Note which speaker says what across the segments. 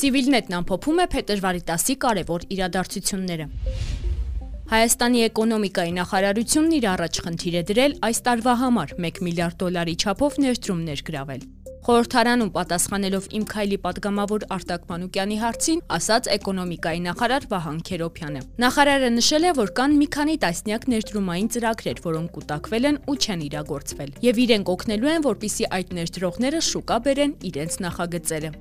Speaker 1: Civilnet-ն ամփոփում է փետրվարի 10-ի կարևոր իրադարձությունները։ Հայաստանի էկոնոմիկայի նախարարությունն իր առաջ խնդիր է դրել այս տարվա համար 1 միլիարդ դոլարի չափով ներդրումներ գրավել։ Խորհրդարանում պատասխանելով իմ քայլի падգամավոր Արտակ Մանուկյանի հարցին, ասաց էկոնոմիկայի նախարար Վահան Քերոբյանը։ Նախարարը նշել է, որ կան մի քանի տասնյակ ներդրումային ծրագրեր, որոնք կուտակվել են ու չեն իրագործվել, եւ իրենք օգնելու են, որպիսի այդ ներդրողները շուկա բերեն իրենց նախագծերը։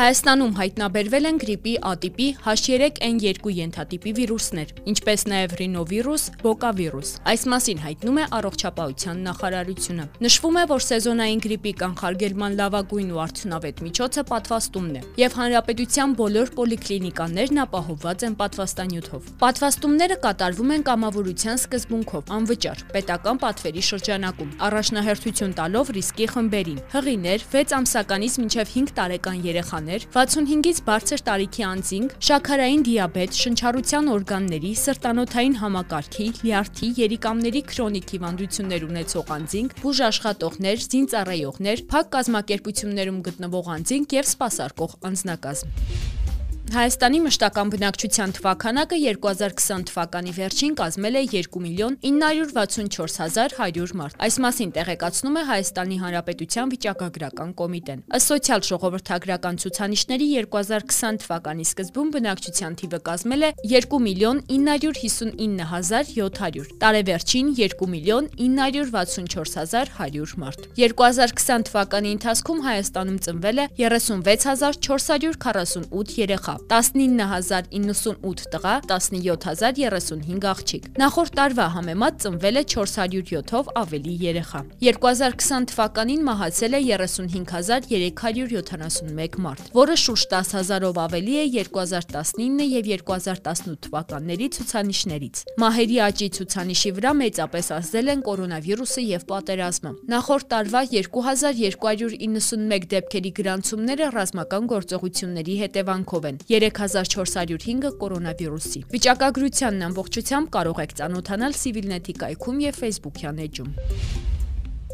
Speaker 1: Հայաստանում հայտնաբերվել են գրիպի ատիպի H3N2 ենթատիպի վիրուսներ, ինչպես նաև ռինովիրուս, բոկավիրուս։ Այս մասին հայտնում է առողջապահության նախարարությունը։ Նշվում է, որ սեզոնային գրիպի կանխարգելման լավագույն ու արդյունավետ միջոցը պատվաստումն է, եւ հանրապետության բոլոր պոլիկլինիկաներն ապահովված են պատվաստանյութով։ Պատվաստումները կատարվում են կամավորության սկզբունքով, անվճար, պետական պատվերի շրջանակում, առաջնահերթություն տալով ռիսկի խմբերին՝ հղիներ, 6 ամսականից մինչև 5 տարեկան երեխաներ վիրուսներ, 65-ից բարձր տարիքի անձինք, շաքարային դիաբետ, շնչառության օրգանների, սրտանոթային համակարգի, լյարդի, երիկամների քրոնիկ հիվանդություններ ունեցող անձինք, բուժ աշխատողներ, զինծառայողներ, փակ կազմակերպություններում գտնվող անձինք եւ սպասարկող անձնակազմ։ Հայաստանի մշտական բնակչության թվականակը 2020 թվականի վերջին կազմել է 2 միլիոն 964100 մարդ։ Այս մասին տեղեկացնում է Հայաստանի Հանրապետության վիճակագրական կոմիտեն։ Ըստ սոցիալ ժողովրդագրական ցուցանիշների 2020 թվականի սկզբում բնակչության թիվը կազմել է 2 միլիոն 959700, տարեվերջին 2 միլիոն 964100 մարդ։ 2020 թվականի ընթացքում Հայաստանում ծնվել է 36448 երեխա, 19098 տղա, 17035 աղջիկ։ Նախորդ տարվա համեմատ ծնվել է 407-ով ավելի երեխա։ 2020 թվականին մահացել է 35371 մարդ, որը շուրջ 10000-ով ավելի է 2019 եւ 2018 թվականների ցուցանիշներից։ Մահերի աճի ցուցանիշի վրա մեծապես ազդել են կորոնավիրուսը եւ պատերազմը։ Նախորդ տարվա 2291 դեպքերի գրանցումները ռազմական գործողությունների հետևանքով են, 3405-ը կորոնավիրուսի։ Վիճակագրությանն ամբողջությամբ կարող եք ծանոթանալ Civilnet-ի կայքում եւ Facebook-յան էջում։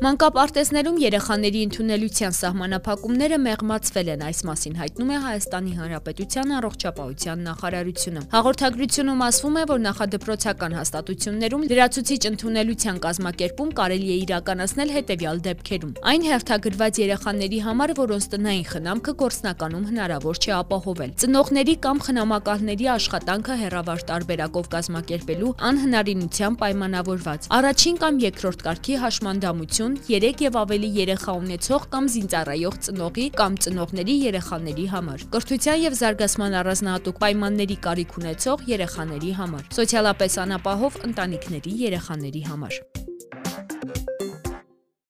Speaker 1: Մանկապարտեզներում երեխաների ընդունելության սահմանափակումները մեղմացվել են, այս մասին հայտնում է Հայաստանի Հանրապետության առողջապահության նախարարությունը։ Հաղորդագրությունում ասվում է, որ նախադպրոցական հաստատություններում լրացուցիչ ընդունելության կազմակերպում կարելի է իրականացնել հետևյալ դեպքերում։ Այն հերթագրված երեխաների համար, որոնց տնային խնամքը գործնականում հնարավոր չէ ապահովել։ Ծնողների կամ խնամակալների աշխատանքը հերավար տարբերակով կազմակերպելու անհնարինությամբ պայմանավորված։ Առաջին կամ երկրորդ կարգի հաշմանդամություն օգնություն 3 եւ ավելի երեխա ունեցող կամ զինծառայող ծնողի կամ ծնողների երեխաների համար։ Կրթության եւ զարգացման առանձնահատուկ պայմանների կարիք ունեցող երեխաների համար։ Սոցիալապես անապահով ընտանիքների երեխաների համար։